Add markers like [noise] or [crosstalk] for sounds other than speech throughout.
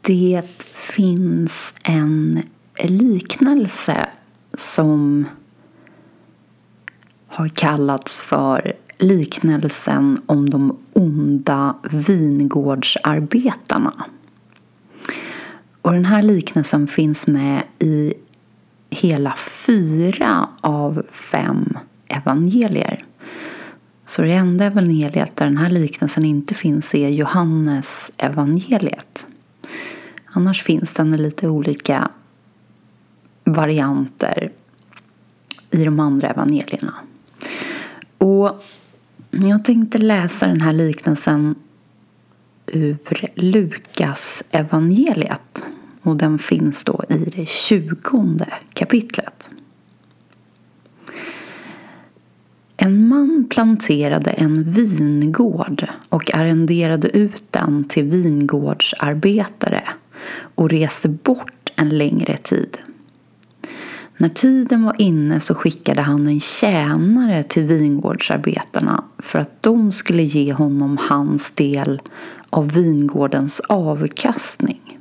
Det finns en liknelse som har kallats för liknelsen om de onda vingårdsarbetarna. Och den här liknelsen finns med i hela fyra av fem evangelier. Så det enda evangeliet där den här liknelsen inte finns är Johannes evangeliet. Annars finns den i lite olika varianter i de andra evangelierna. Och jag tänkte läsa den här liknelsen ur Lukas evangeliet och den finns då i det tjugonde kapitlet. En man planterade en vingård och arrenderade ut den till vingårdsarbetare och reste bort en längre tid. När tiden var inne så skickade han en tjänare till vingårdsarbetarna för att de skulle ge honom hans del av vingårdens avkastning.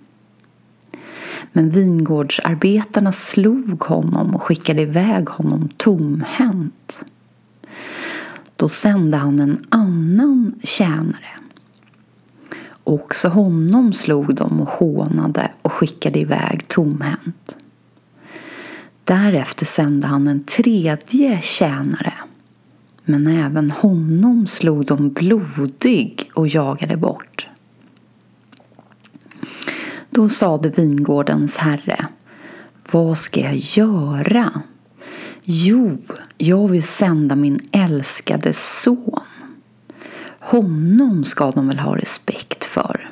Men vingårdsarbetarna slog honom och skickade iväg honom tomhänt. Då sände han en annan tjänare. Också honom slog de och hånade och skickade iväg tomhänt. Därefter sände han en tredje tjänare. Men även honom slog de blodig och jagade bort. Då sade vingårdens herre Vad ska jag göra? Jo, jag vill sända min älskade son. Honom ska de väl ha respekt för.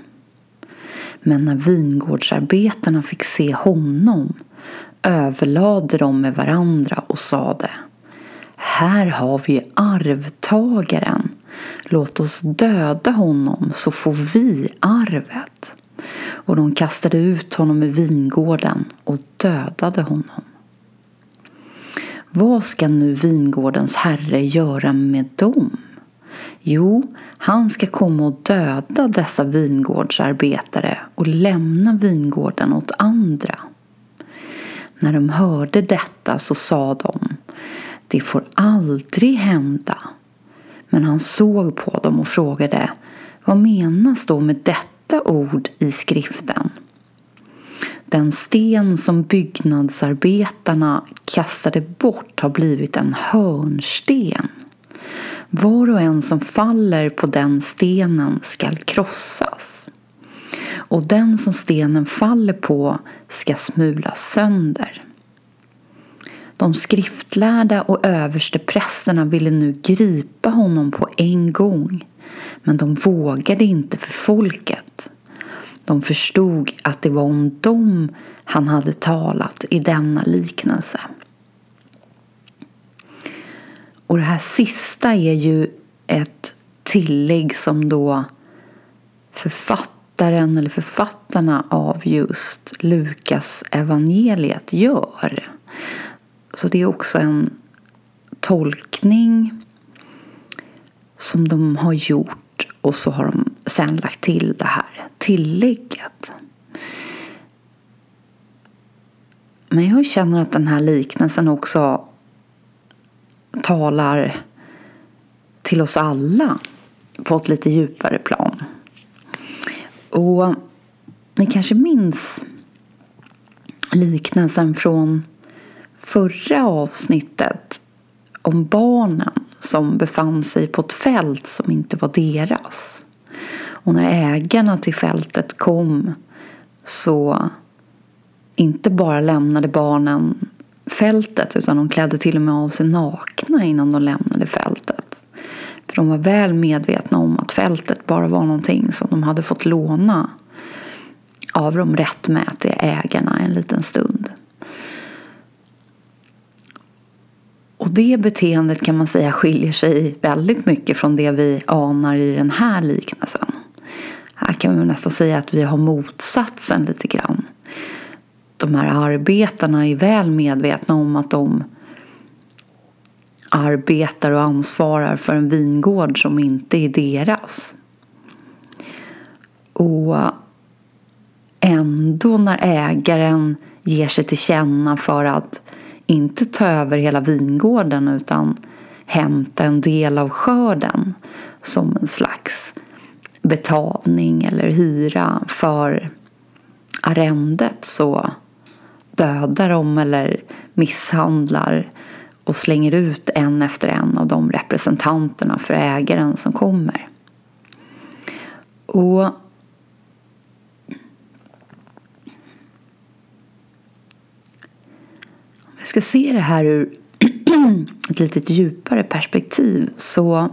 Men när vingårdsarbetarna fick se honom överlade de med varandra och sade Här har vi arvtagaren. Låt oss döda honom så får vi arvet. Och de kastade ut honom i vingården och dödade honom. Vad ska nu vingårdens herre göra med dem? Jo, han ska komma och döda dessa vingårdsarbetare och lämna vingården åt andra. När de hörde detta så sa de Det får aldrig hända. Men han såg på dem och frågade Vad menas då med detta ord i skriften? Den sten som byggnadsarbetarna kastade bort har blivit en hörnsten. Var och en som faller på den stenen skall krossas och den som stenen faller på ska smulas sönder. De skriftlärda och översteprästerna ville nu gripa honom på en gång men de vågade inte för folket. De förstod att det var om dem han hade talat i denna liknelse. Och det här sista är ju ett tillägg som då författaren eller författarna av just Lukas evangeliet gör. Så det är också en tolkning som de har gjort och så har de sen lagt till det här tillägget. Men jag känner att den här liknelsen också talar till oss alla på ett lite djupare plan. Och ni kanske minns liknelsen från förra avsnittet om barnen som befann sig på ett fält som inte var deras. Och när ägarna till fältet kom så inte bara lämnade barnen fältet utan de klädde till och med av sig nakna innan de lämnade fältet. För de var väl medvetna om att fältet bara var någonting som de hade fått låna av de rättmätiga ägarna en liten stund. Och det beteendet kan man säga skiljer sig väldigt mycket från det vi anar i den här liknelsen. Här kan vi nästan säga att vi har motsatsen lite grann. De här arbetarna är väl medvetna om att de arbetar och ansvarar för en vingård som inte är deras. Och ändå när ägaren ger sig till känna för att inte ta över hela vingården utan hämta en del av skörden som en slags betalning eller hyra för arrendet så dödar dem eller misshandlar och slänger ut en efter en av de representanterna för ägaren som kommer. Och om vi ska se det här ur [clears throat] ett lite djupare perspektiv så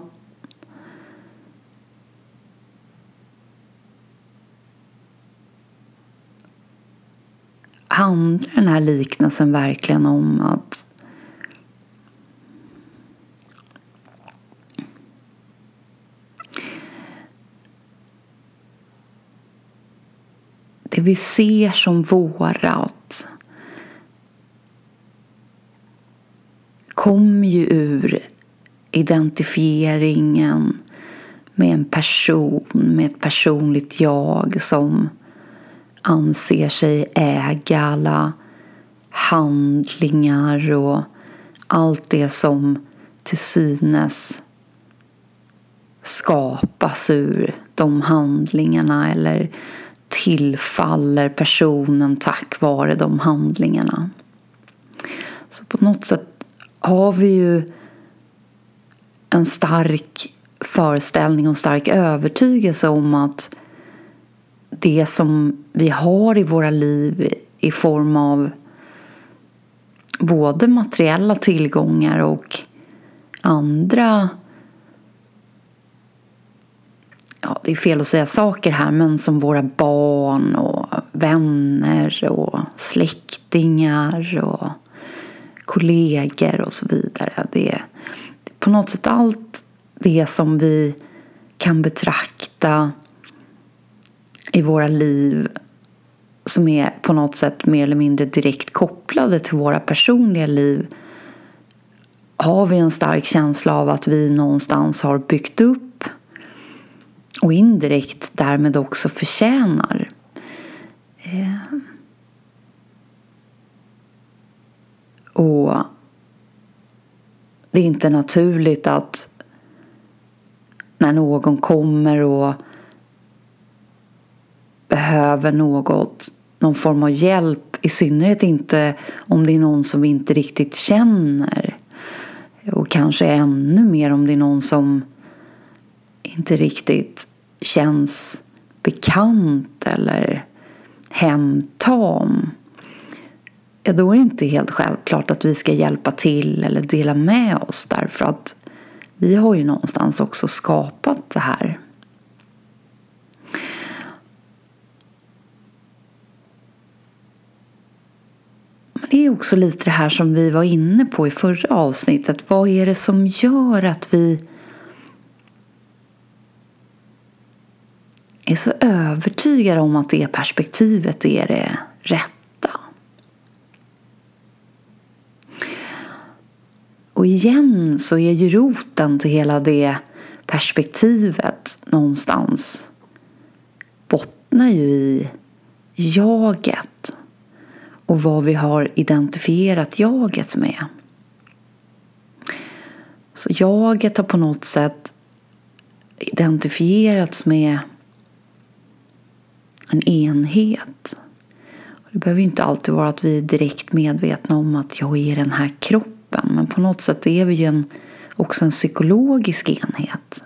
handlar den här liknelsen verkligen om att det vi ser som vårat kommer ju ur identifieringen med en person, med ett personligt jag som anser sig äga alla handlingar och allt det som till synes skapas ur de handlingarna eller tillfaller personen tack vare de handlingarna. Så på något sätt har vi ju en stark föreställning och stark övertygelse om att det som vi har i våra liv i form av både materiella tillgångar och andra ja, det är fel att säga saker här, men som våra barn och vänner och släktingar och kollegor och så vidare. Det är på något sätt allt det som vi kan betrakta i våra liv som är på något sätt mer eller mindre direkt kopplade till våra personliga liv har vi en stark känsla av att vi någonstans har byggt upp och indirekt därmed också förtjänar. Eh. Och det är inte naturligt att när någon kommer och behöver något, någon form av hjälp, i synnerhet inte om det är någon som vi inte riktigt känner. Och kanske ännu mer om det är någon som inte riktigt känns bekant eller hemtam. Ja, då är det inte helt självklart att vi ska hjälpa till eller dela med oss därför att vi har ju någonstans också skapat det här. Är också lite det här som vi var inne på i förra avsnittet. Vad är det som gör att vi är så övertygade om att det perspektivet är det rätta. Och igen så är ju roten till hela det perspektivet någonstans bottnar ju i jaget och vad vi har identifierat jaget med. Så jaget har på något sätt identifierats med en enhet. Det behöver inte alltid vara att vi är direkt medvetna om att jag är den här kroppen. Men på något sätt är vi ju en, också en psykologisk enhet.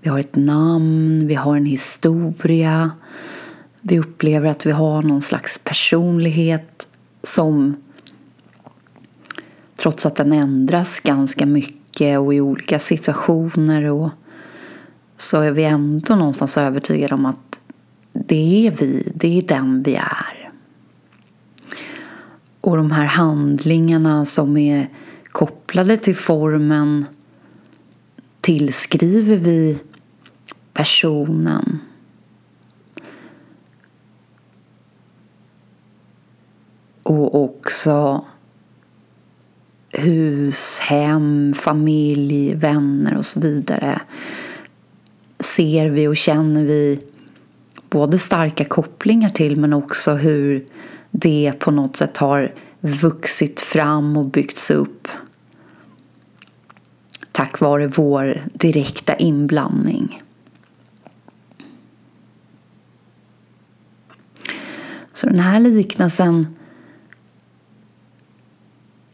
Vi har ett namn, vi har en historia. Vi upplever att vi har någon slags personlighet som trots att den ändras ganska mycket och i olika situationer och så är vi ändå någonstans övertygade om att det är vi, det är den vi är. Och de här handlingarna som är kopplade till formen tillskriver vi personen. Och också hus, hem, familj, vänner och så vidare ser vi och känner vi både starka kopplingar till men också hur det på något sätt har vuxit fram och byggts upp tack vare vår direkta inblandning. Så den här liknelsen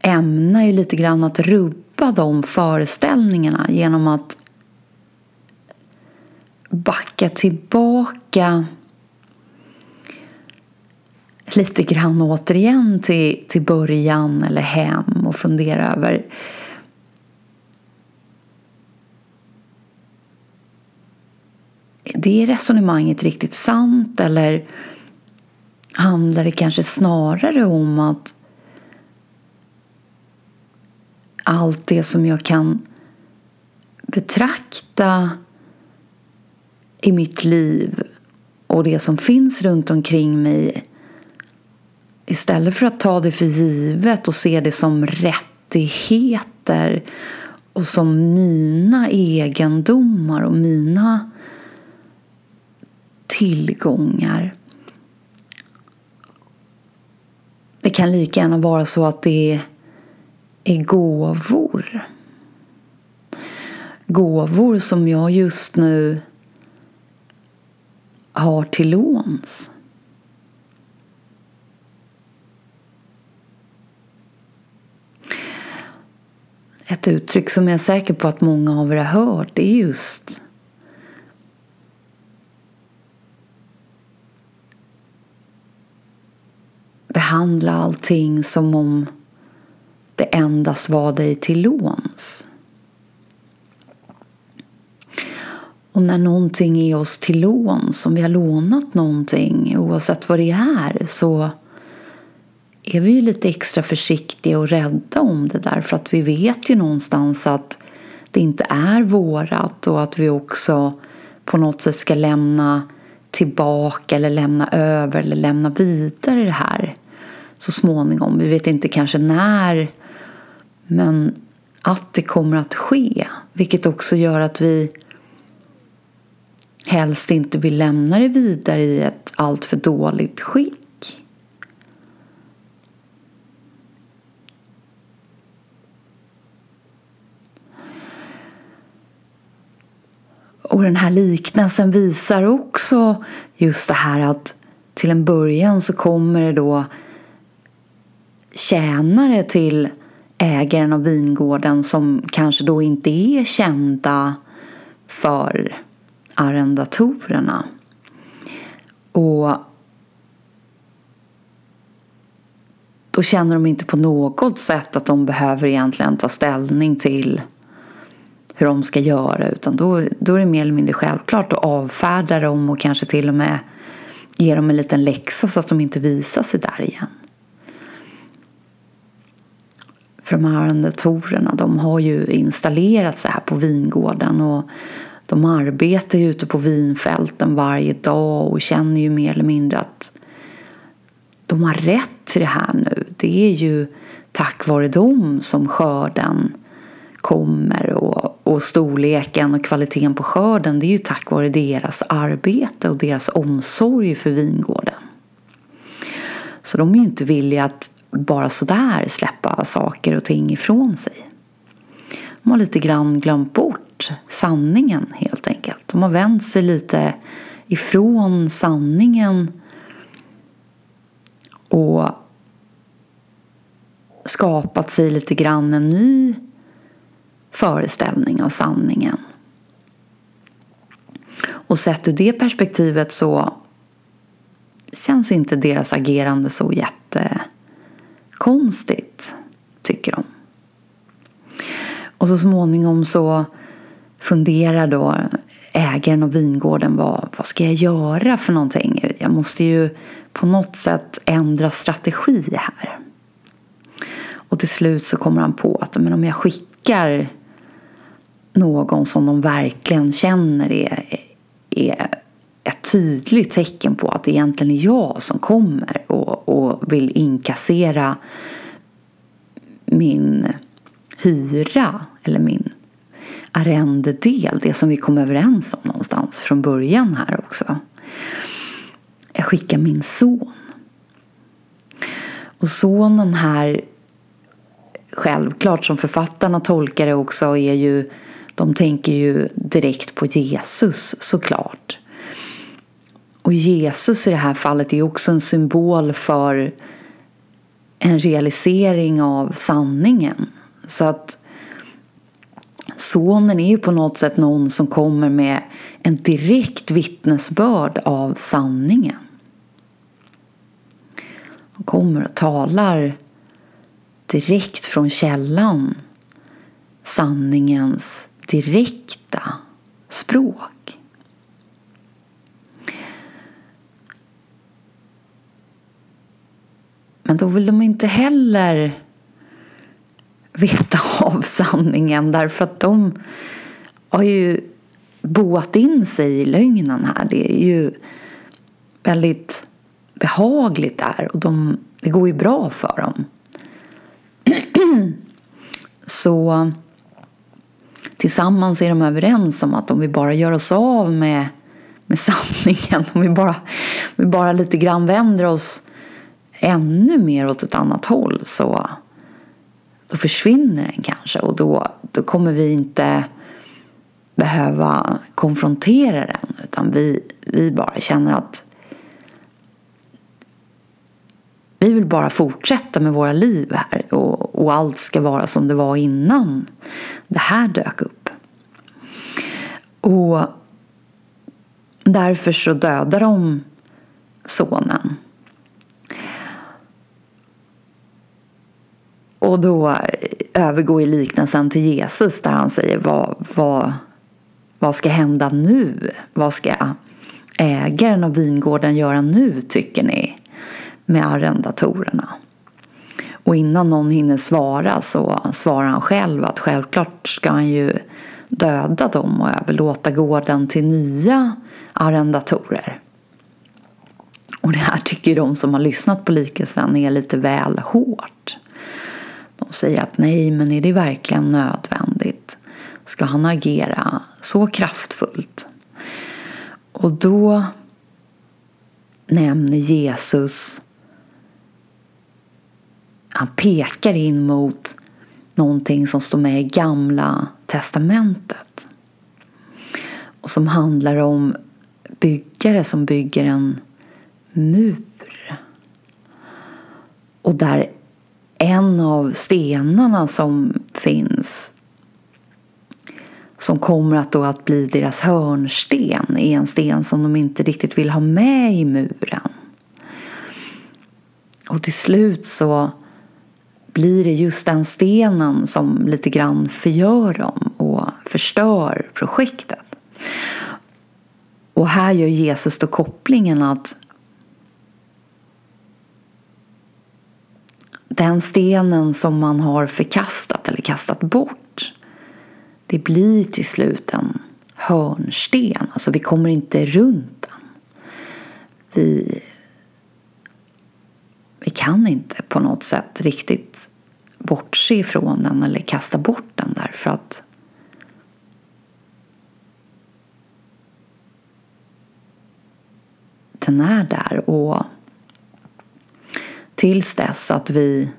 ämnar ju lite grann att rubba de föreställningarna genom att backa tillbaka lite grann återigen till, till början eller hem och fundera över det resonemanget riktigt sant eller handlar det kanske snarare om att allt det som jag kan betrakta i mitt liv och det som finns runt omkring mig istället för att ta det för givet och se det som rättigheter och som mina egendomar och mina tillgångar. Det kan lika gärna vara så att det är är gåvor. Gåvor som jag just nu har till låns. Ett uttryck som jag är säker på att många av er har hört är just behandla allting som om det endast var dig till låns. Och när någonting är oss till låns, om vi har lånat någonting, oavsett vad det är, så är vi ju lite extra försiktiga och rädda om det där för att vi vet ju någonstans att det inte är vårat och att vi också på något sätt ska lämna tillbaka eller lämna över eller lämna vidare det här så småningom. Vi vet inte kanske när men att det kommer att ske vilket också gör att vi helst inte vill lämna det vidare i ett alltför dåligt skick. Och den här liknelsen visar också just det här att till en början så kommer det då tjänare till ägaren av vingården som kanske då inte är kända för arrendatorerna. Och då känner de inte på något sätt att de behöver egentligen ta ställning till hur de ska göra utan då, då är det mer eller mindre självklart att avfärda dem och kanske till och med ge dem en liten läxa så att de inte visar sig där igen. För de här arrendatorerna de har ju installerat sig här på vingården och de arbetar ju ute på vinfälten varje dag och känner ju mer eller mindre att de har rätt till det här nu. Det är ju tack vare dem som skörden kommer och, och storleken och kvaliteten på skörden det är ju tack vare deras arbete och deras omsorg för vingården. Så de är ju inte villiga att bara sådär släppa saker och ting ifrån sig. De har lite grann glömt bort sanningen helt enkelt. De har vänt sig lite ifrån sanningen och skapat sig lite grann en ny föreställning av sanningen. Och sett ur det perspektivet så känns inte deras agerande så jätte jättekonstigt, tycker de. Och så småningom så funderar då ägaren av vingården vad, vad ska jag göra för någonting? Jag måste ju på något sätt ändra strategi här. Och till slut så kommer han på att men om jag skickar någon som de verkligen känner är, är ett tydligt tecken på att det egentligen är jag som kommer och, och vill inkassera min hyra eller min arrendedel, det som vi kom överens om någonstans från början här också. jag skickar min son. Och sonen här, självklart som författarna tolkar det också, är ju, de tänker ju direkt på Jesus såklart. Och Jesus i det här fallet är också en symbol för en realisering av sanningen. Så att sonen är ju på något sätt någon som kommer med en direkt vittnesbörd av sanningen. Han kommer och talar direkt från källan sanningens direkta språk. Men då vill de inte heller veta [laughs] av sanningen därför att de har ju boat in sig i lögnen här. Det är ju väldigt behagligt där och de, det går ju bra för dem. [clears throat] Så tillsammans är de överens om att om vi bara gör oss av med, med sanningen, om vi bara, om vi bara lite grann vänder oss ännu mer åt ett annat håll så då försvinner den kanske och då, då kommer vi inte behöva konfrontera den utan vi, vi bara känner att vi vill bara fortsätta med våra liv här och, och allt ska vara som det var innan det här dök upp. Och därför så dödar de sonen. Och då eh, övergår i liknelsen till Jesus där han säger vad, vad, vad ska hända nu? Vad ska ägaren av vingården göra nu tycker ni? Med arrendatorerna. Och innan någon hinner svara så svarar han själv att självklart ska han ju döda dem och överlåta gården till nya arrendatorer. Och det här tycker de som har lyssnat på likelsen är lite väl hårt. De säger att nej, men är det verkligen nödvändigt? Ska han agera så kraftfullt? Och då nämner Jesus han pekar in mot någonting som står med i Gamla testamentet. Och som handlar om byggare som bygger en mur. Och där en av stenarna som finns som kommer att, då att bli deras hörnsten är en sten som de inte riktigt vill ha med i muren. Och till slut så blir det just den stenen som lite grann förgör dem och förstör projektet. Och här gör Jesus då kopplingen att den stenen som man har förkastat eller kastat bort det blir till slut en hörnsten. Alltså vi kommer inte runt den. Vi, vi kan inte på något sätt riktigt bortse ifrån den eller kasta bort den därför att den är där och tills dess att vi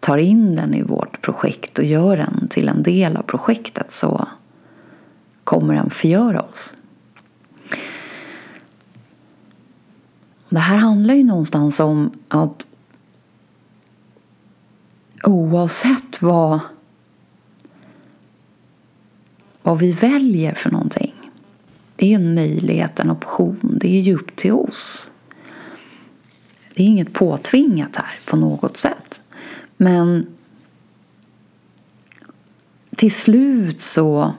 tar in den i vårt projekt och gör den till en del av projektet så kommer den förgöra oss. Det här handlar ju någonstans om att oavsett vad, vad vi väljer för någonting det är ju en möjlighet, en option. Det är ju upp till oss. Det är inget påtvingat här på något sätt. Men till slut så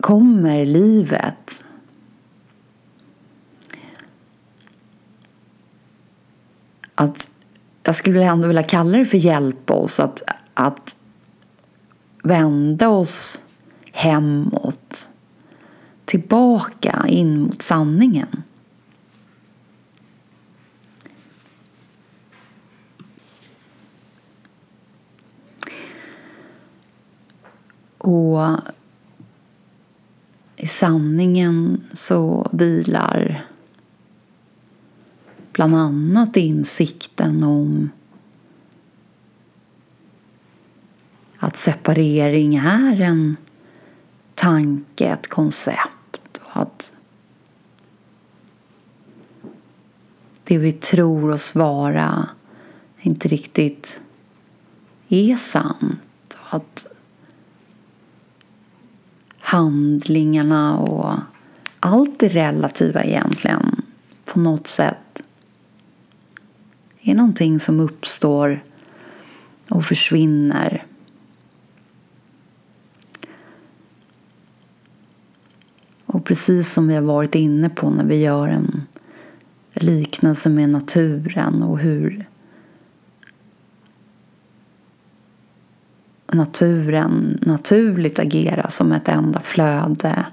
kommer livet att jag skulle ändå vilja kalla det för hjälpa oss att, att vända oss hemåt tillbaka in mot sanningen. Och i sanningen så vilar bland annat insikten om att separering är en tanke, ett koncept och att det vi tror oss vara inte riktigt är sant. Och att handlingarna och allt det relativa egentligen på något sätt är någonting som uppstår och försvinner. Och precis som vi har varit inne på när vi gör en liknelse med naturen och hur naturen naturligt agera som ett enda flöde.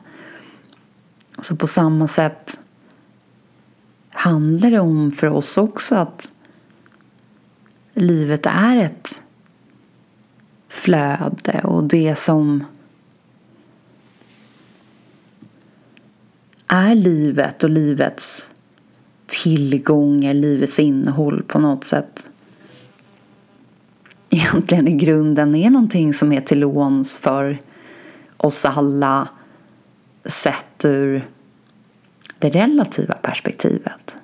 Så på samma sätt handlar det om för oss också att livet är ett flöde och det som är livet och livets tillgångar, livets innehåll på något sätt egentligen i grunden är någonting som är till låns för oss alla sett ur det relativa perspektivet.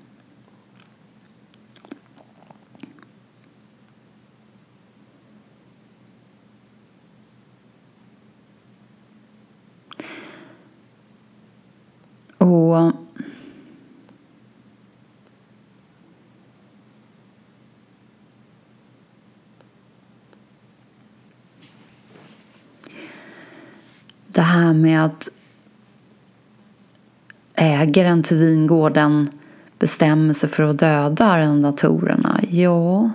Och det här med att ägaren till vingården bestämmer sig för att döda arrendatorerna. Ja,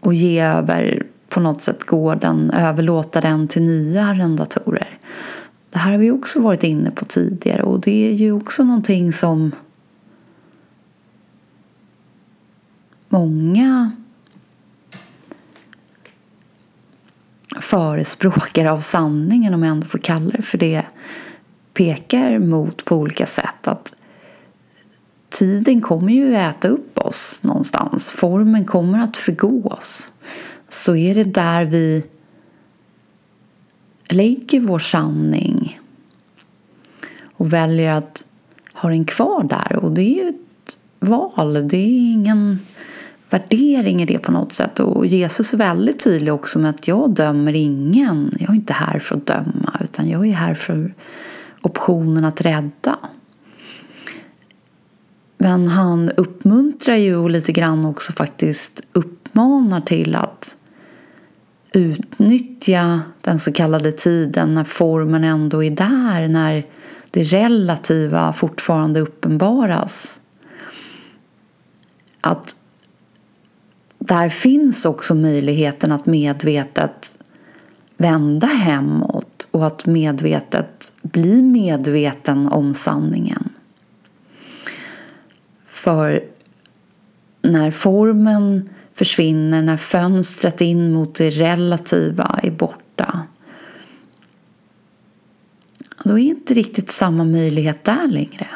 och ge över på något sätt gården, överlåta den till nya arrendatorer. Det här har vi också varit inne på tidigare och det är ju också någonting som många förespråkare av sanningen, om jag ändå får kalla det för det, pekar mot på olika sätt. Att tiden kommer ju äta upp oss någonstans. Formen kommer att förgås. Så är det där vi lägger vår sanning och väljer att ha den kvar där. Och det är ju ett val. Det är ingen värdering i det på något sätt. Och Jesus är väldigt tydlig också med att jag dömer ingen. Jag är inte här för att döma utan jag är här för optionen att rädda. Men han uppmuntrar ju och lite grann också faktiskt uppmanar till att utnyttja den så kallade tiden när formen ändå är där, när det relativa fortfarande uppenbaras. Att där finns också möjligheten att medvetet vända hemåt och att medvetet bli medveten om sanningen. För när formen försvinner, när fönstret in mot det relativa är borta då är inte riktigt samma möjlighet där längre.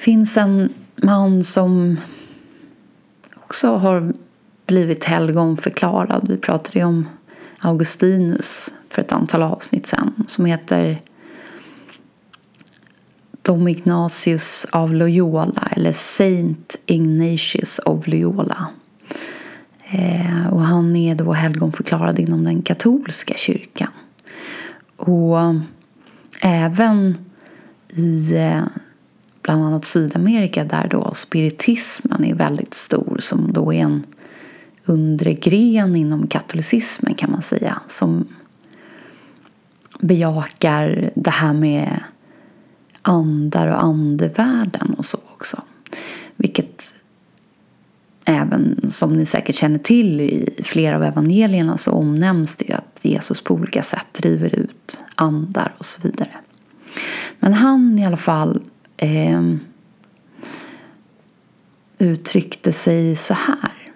Finns en man som också har blivit helgonförklarad. Vi pratade ju om Augustinus för ett antal avsnitt sen som heter Dom Ignatius av Loyola eller Saint Ignatius of Loyola. Eh, och han är då helgonförklarad inom den katolska kyrkan. Och även i eh, bland annat Sydamerika där då spiritismen är väldigt stor som då är en undre gren inom katolicismen kan man säga som bejakar det här med andar och andevärlden och så också. Vilket även som ni säkert känner till i flera av evangelierna så omnämns det ju att Jesus på olika sätt driver ut andar och så vidare. Men han i alla fall eh, uttryckte sig så här.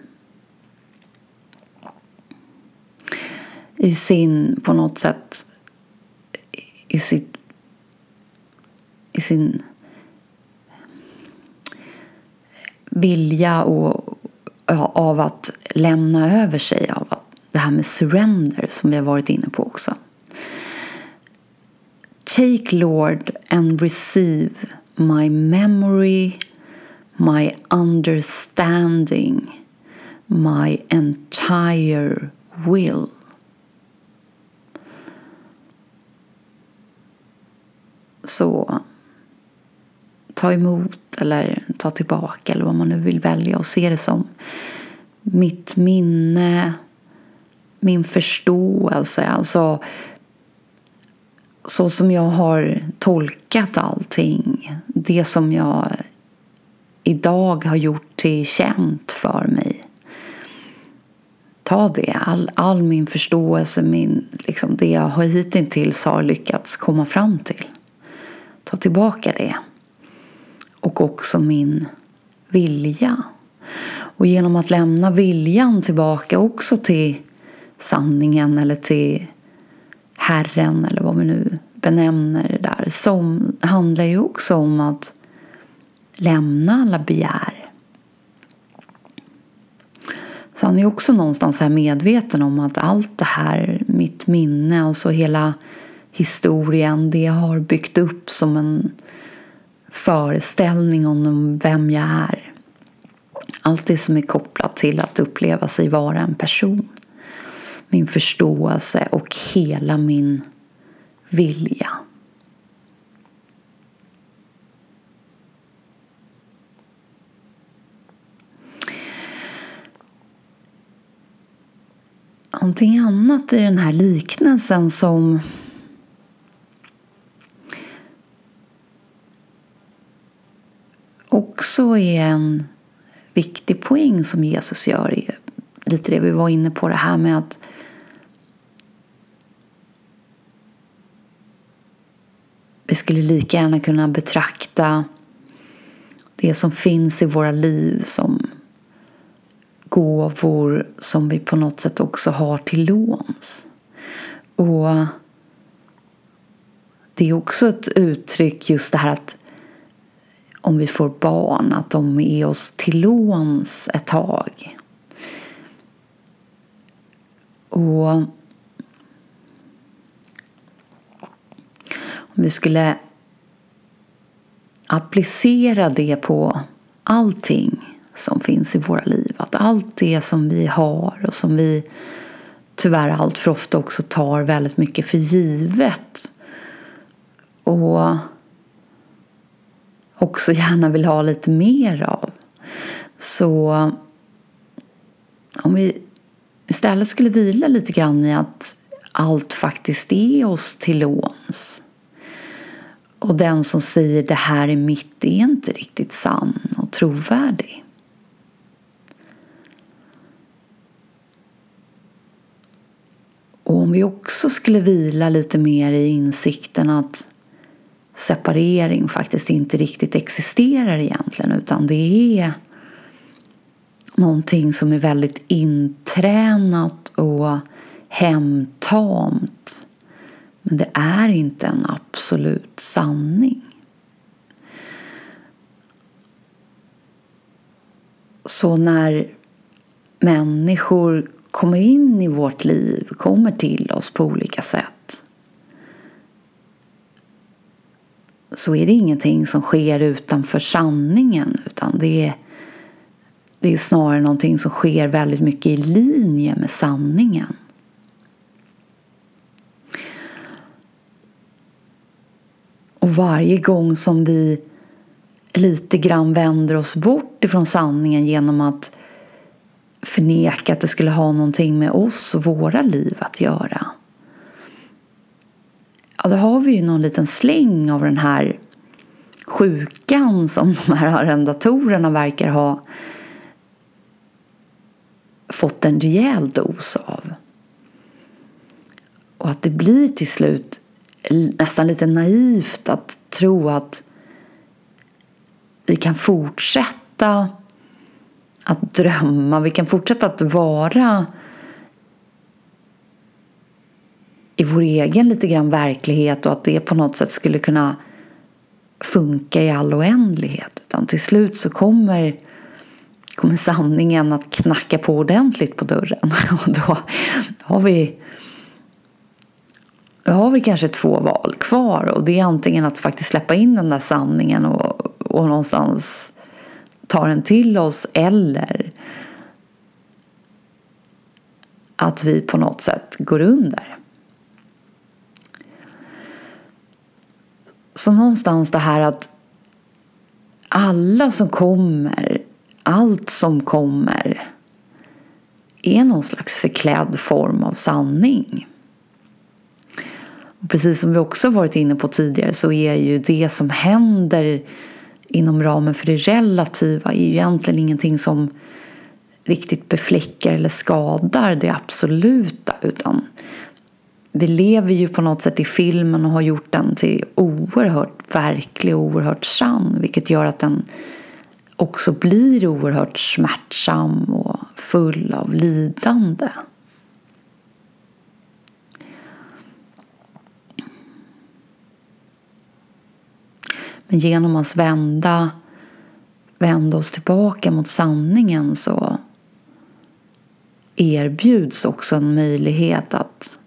I sin, på något sätt, i, sitt, i sin vilja och, av att lämna över sig, av att, det här med surrender som vi har varit inne på också. Take Lord and receive my memory, my understanding, my entire will. Så ta emot eller ta tillbaka eller vad man nu vill välja och se det som. Mitt minne, min förståelse, alltså så som jag har tolkat allting. Det som jag idag har gjort till känt för mig. Ta det, all, all min förståelse, min, liksom det jag hittills har lyckats komma fram till. Ta tillbaka det och också min vilja. Och genom att lämna viljan tillbaka också till sanningen eller till Herren eller vad vi nu benämner det där som handlar ju också om att lämna alla begär. Så han är också någonstans här medveten om att allt det här, mitt minne, alltså hela historien, det har byggt upp som en föreställning om vem jag är. Allt det som är kopplat till att uppleva sig vara en person. Min förståelse och hela min vilja. Någonting annat i den här liknelsen som också är en viktig poäng som Jesus gör. är Lite det vi var inne på, det här med att vi skulle lika gärna kunna betrakta det som finns i våra liv som gåvor som vi på något sätt också har till låns. Och det är också ett uttryck just det här att om vi får barn, att de är oss till låns ett tag. Och om vi skulle applicera det på allting som finns i våra liv. Att allt det som vi har och som vi tyvärr allt för ofta också tar väldigt mycket för givet. Och också gärna vill ha lite mer av. Så om vi istället skulle vila lite grann i att allt faktiskt är oss till låns. Och den som säger det här är mitt är inte riktigt sann och trovärdig. Och om vi också skulle vila lite mer i insikten att separering faktiskt inte riktigt existerar egentligen utan det är någonting som är väldigt intränat och hemtamt. Men det är inte en absolut sanning. Så när människor kommer in i vårt liv, kommer till oss på olika sätt så är det ingenting som sker utanför sanningen utan det är, det är snarare någonting som sker väldigt mycket i linje med sanningen. Och varje gång som vi lite grann vänder oss bort ifrån sanningen genom att förneka att det skulle ha någonting med oss och våra liv att göra ja, då har vi ju någon liten släng av den här sjukan som de här arrendatorerna verkar ha fått en rejäl dos av. Och att det blir till slut nästan lite naivt att tro att vi kan fortsätta att drömma, vi kan fortsätta att vara i vår egen lite grann verklighet och att det på något sätt skulle kunna funka i all oändlighet. Utan till slut så kommer, kommer sanningen att knacka på ordentligt på dörren. [laughs] Och då har vi har vi kanske två val kvar och det är antingen att faktiskt släppa in den där sanningen och, och någonstans ta den till oss eller att vi på något sätt går under. Så någonstans det här att alla som kommer, allt som kommer är någon slags förklädd form av sanning. Och precis som vi också varit inne på tidigare så är ju det som händer inom ramen för det relativa är ju egentligen ingenting som riktigt befläckar eller skadar det absoluta utan vi lever ju på något sätt i filmen och har gjort den till oerhört verklig och oerhört sann vilket gör att den också blir oerhört smärtsam och full av lidande. Men genom att vända, vända oss tillbaka mot sanningen så erbjuds också en möjlighet att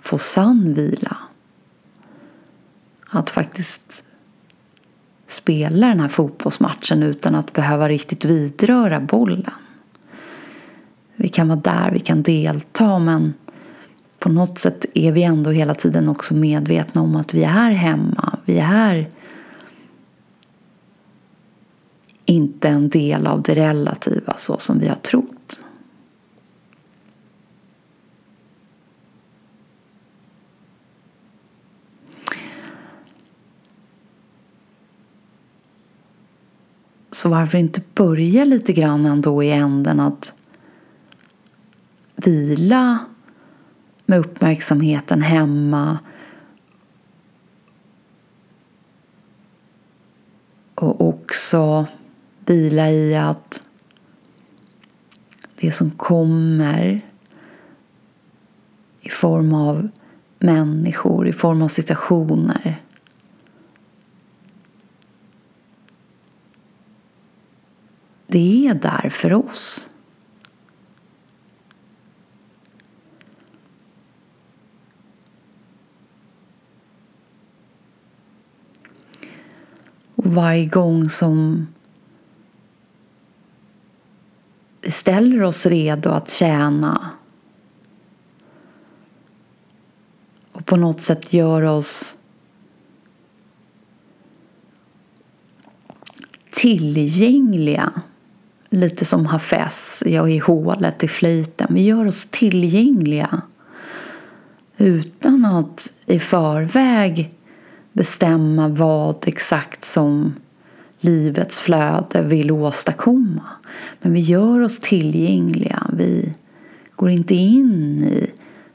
få sann vila. Att faktiskt spela den här fotbollsmatchen utan att behöva riktigt vidröra bollen. Vi kan vara där, vi kan delta men på något sätt är vi ändå hela tiden också medvetna om att vi är hemma. Vi är inte en del av det relativa så som vi har trott. Så varför inte börja lite grann ändå i änden att vila med uppmärksamheten hemma och också vila i att det som kommer i form av människor, i form av situationer det är där för oss. Och varje gång som vi ställer oss redo att tjäna. Och på något sätt gör oss tillgängliga. Lite som Hafez, jag i hålet i flöjten. Vi gör oss tillgängliga. Utan att i förväg bestämma vad exakt som livets flöde vill åstadkomma. Men vi gör oss tillgängliga. Vi går inte in i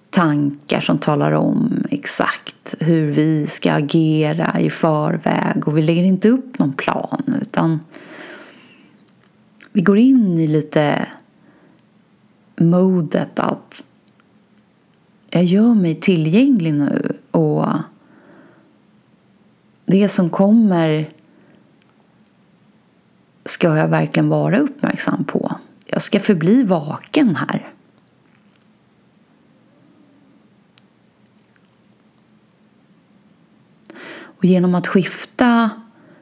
tankar som talar om exakt hur vi ska agera i förväg och vi lägger inte upp någon plan utan vi går in i lite modet att jag gör mig tillgänglig nu och det som kommer ska jag verkligen vara uppmärksam på. Jag ska förbli vaken här. Och genom att skifta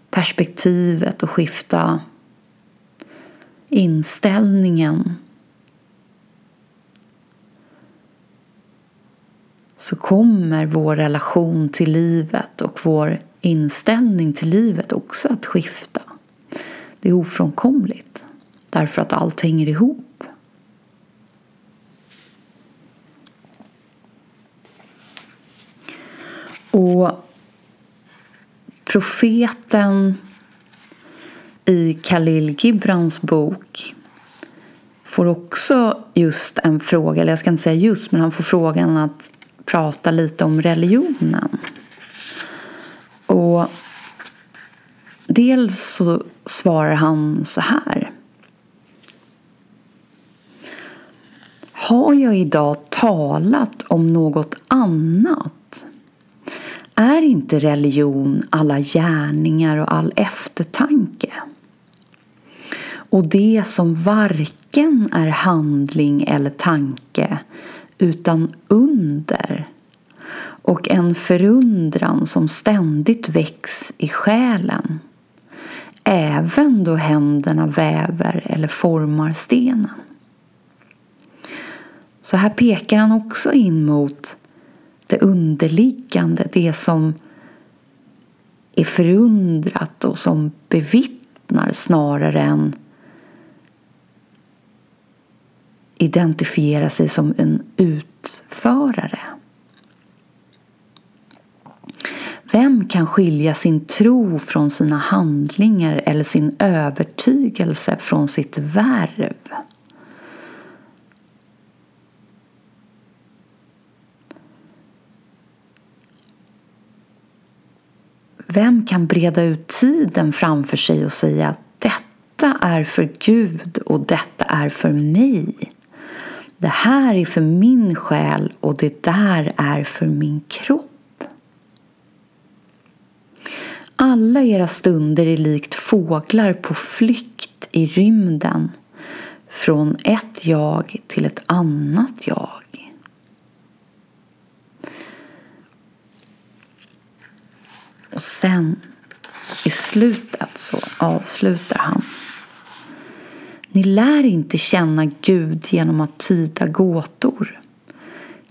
perspektivet och skifta inställningen så kommer vår relation till livet och vår inställning till livet också att skifta. Det är ofrånkomligt därför att allt hänger ihop. Och profeten i Khalil Gibrans bok får också just en fråga, eller jag ska inte säga just, men han får frågan att prata lite om religionen. Och dels så svarar han så här. Har jag idag talat om något annat? Är inte religion alla gärningar och all eftertanke? Och det som varken är handling eller tanke utan under och en förundran som ständigt väcks i själen även då händerna väver eller formar stenen. Så här pekar han också in mot det underliggande, det som är förundrat och som bevittnar snarare än identifiera sig som en utförare. Vem kan skilja sin tro från sina handlingar eller sin övertygelse från sitt värv? Vem kan breda ut tiden framför sig och säga att detta är för Gud och detta är för mig? Det här är för min själ och det där är för min kropp. Alla era stunder är likt fåglar på flykt i rymden från ett jag till ett annat jag. Och sen i slutet så avslutar han. Ni lär inte känna Gud genom att tyda gåtor.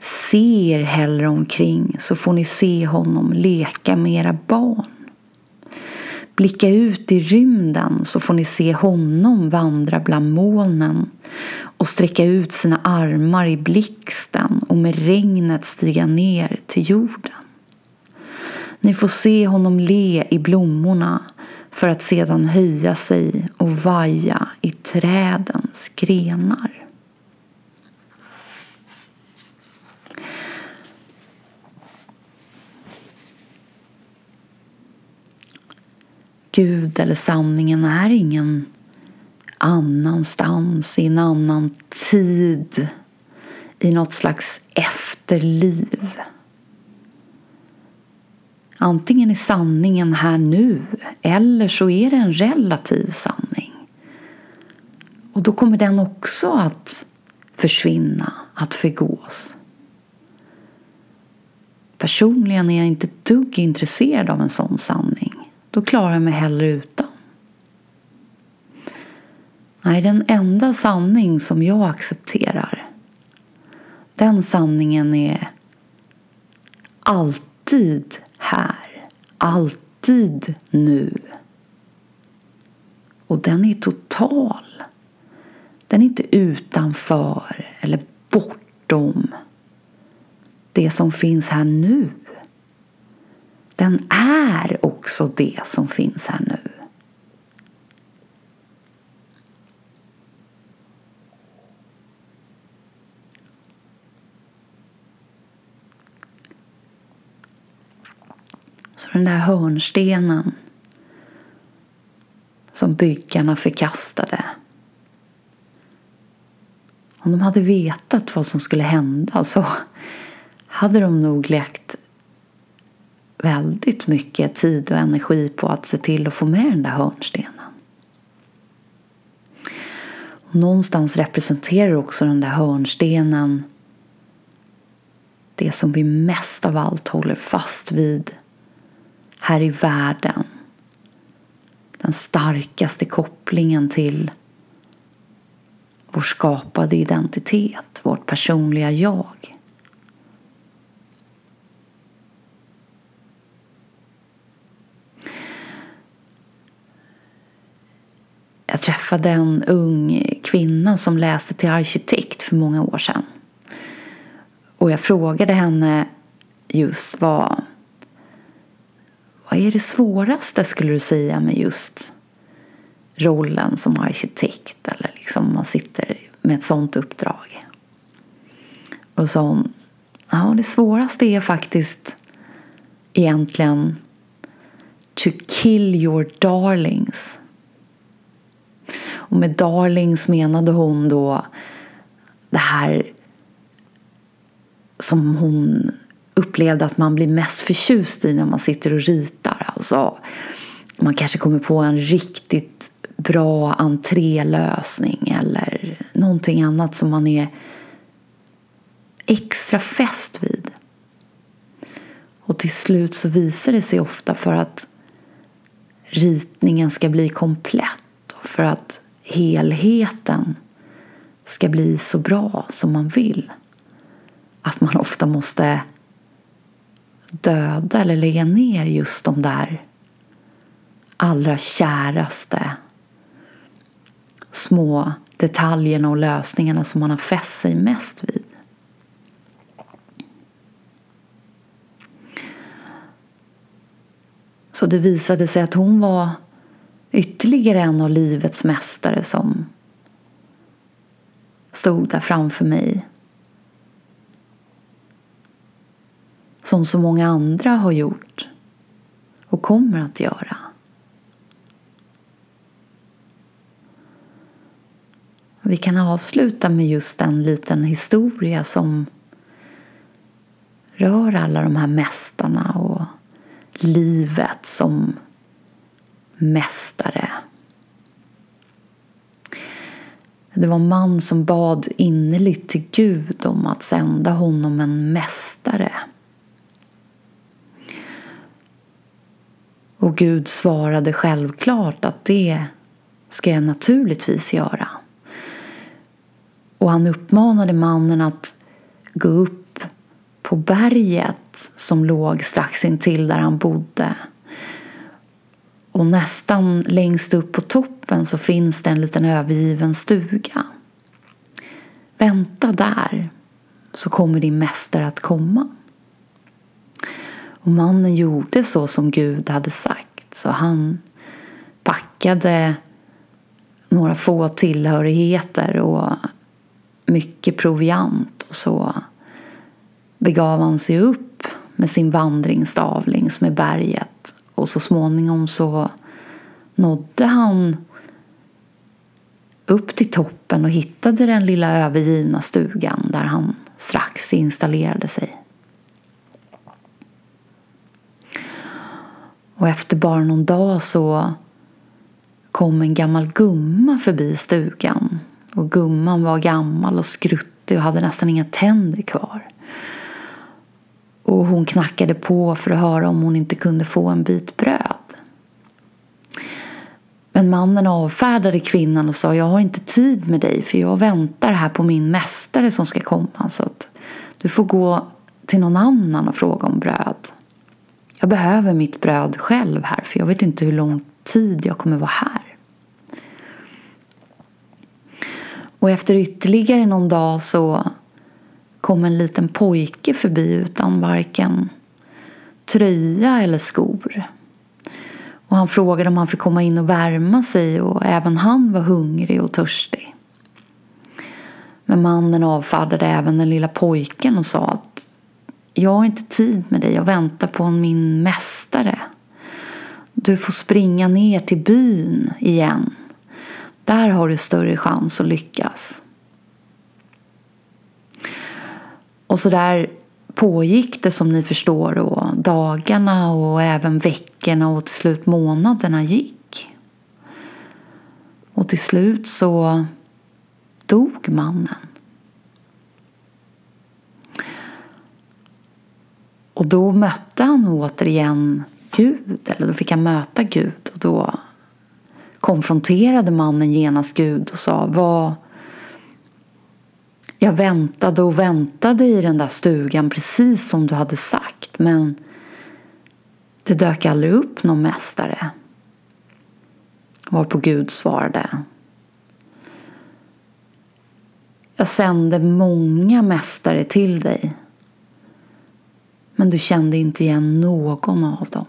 Se er hellre omkring så får ni se honom leka med era barn. Blicka ut i rymden så får ni se honom vandra bland molnen och sträcka ut sina armar i blixten och med regnet stiga ner till jorden. Ni får se honom le i blommorna för att sedan höja sig och vaja i trädens grenar. Gud eller sanningen är ingen annanstans, i en annan tid, i något slags efterliv. Antingen är sanningen här nu eller så är det en relativ sanning. Och då kommer den också att försvinna, att förgås. Personligen är jag inte ett dugg intresserad av en sån sanning. Då klarar jag mig hellre utan. Nej, den enda sanning som jag accepterar den sanningen är alltid här, alltid nu. Och den är total. Den är inte utanför eller bortom det som finns här nu. Den är också det som finns här nu. Så den där hörnstenen som byggarna förkastade. Om de hade vetat vad som skulle hända så hade de nog lagt väldigt mycket tid och energi på att se till att få med den där hörnstenen. Och någonstans representerar också den där hörnstenen det som vi mest av allt håller fast vid här i världen. Den starkaste kopplingen till vår skapade identitet, vårt personliga jag. Jag träffade en ung kvinna som läste till arkitekt för många år sedan. Och jag frågade henne just vad vad är det svåraste skulle du säga med just rollen som arkitekt eller liksom man sitter med ett sånt uppdrag? Och så hon, ja det svåraste är faktiskt egentligen to kill your darlings. Och med darlings menade hon då det här som hon upplevde att man blir mest förtjust i när man sitter och ritar. Alltså, man kanske kommer på en riktigt bra entrélösning eller någonting annat som man är extra fäst vid. Och till slut så visar det sig ofta för att ritningen ska bli komplett och för att helheten ska bli så bra som man vill. Att man ofta måste döda eller lägga ner just de där allra käraste små detaljerna och lösningarna som man har fäst sig mest vid. Så det visade sig att hon var ytterligare en av livets mästare som stod där framför mig. Som så många andra har gjort och kommer att göra. Vi kan avsluta med just en liten historia som rör alla de här mästarna och livet som mästare. Det var en man som bad innerligt till Gud om att sända honom en mästare. Och Gud svarade självklart att det ska jag naturligtvis göra. Och han uppmanade mannen att gå upp på berget som låg strax intill där han bodde. Och nästan längst upp på toppen så finns det en liten övergiven stuga. Vänta där så kommer din mästare att komma. Och mannen gjorde så som Gud hade sagt. Så han packade några få tillhörigheter och mycket proviant och så begav han sig upp med sin vandringsstavling, längs med berget och så småningom så nådde han upp till toppen och hittade den lilla övergivna stugan där han strax installerade sig. Och efter bara någon dag så kom en gammal gumma förbi stugan. Och gumman var gammal och skruttig och hade nästan inga tänder kvar. Och hon knackade på för att höra om hon inte kunde få en bit bröd. Men mannen avfärdade kvinnan och sa jag har inte tid med dig för jag väntar här på min mästare som ska komma så att du får gå till någon annan och fråga om bröd. Jag behöver mitt bröd själv här för jag vet inte hur lång tid jag kommer vara här. Och efter ytterligare någon dag så kom en liten pojke förbi utan varken tröja eller skor. Och han frågade om han fick komma in och värma sig och även han var hungrig och törstig. Men mannen avfärdade även den lilla pojken och sa att jag har inte tid med dig, jag väntar på min mästare. Du får springa ner till byn igen. Där har du större chans att lyckas. Och så där pågick det som ni förstår och dagarna och även veckorna och till slut månaderna gick. Och till slut så dog mannen. Och då mötte han återigen Gud, eller då fick han möta Gud och då konfronterade mannen genast Gud och sa vad jag väntade och väntade i den där stugan precis som du hade sagt men det dök aldrig upp någon mästare. Varpå Gud svarade. Jag sände många mästare till dig men du kände inte igen någon av dem.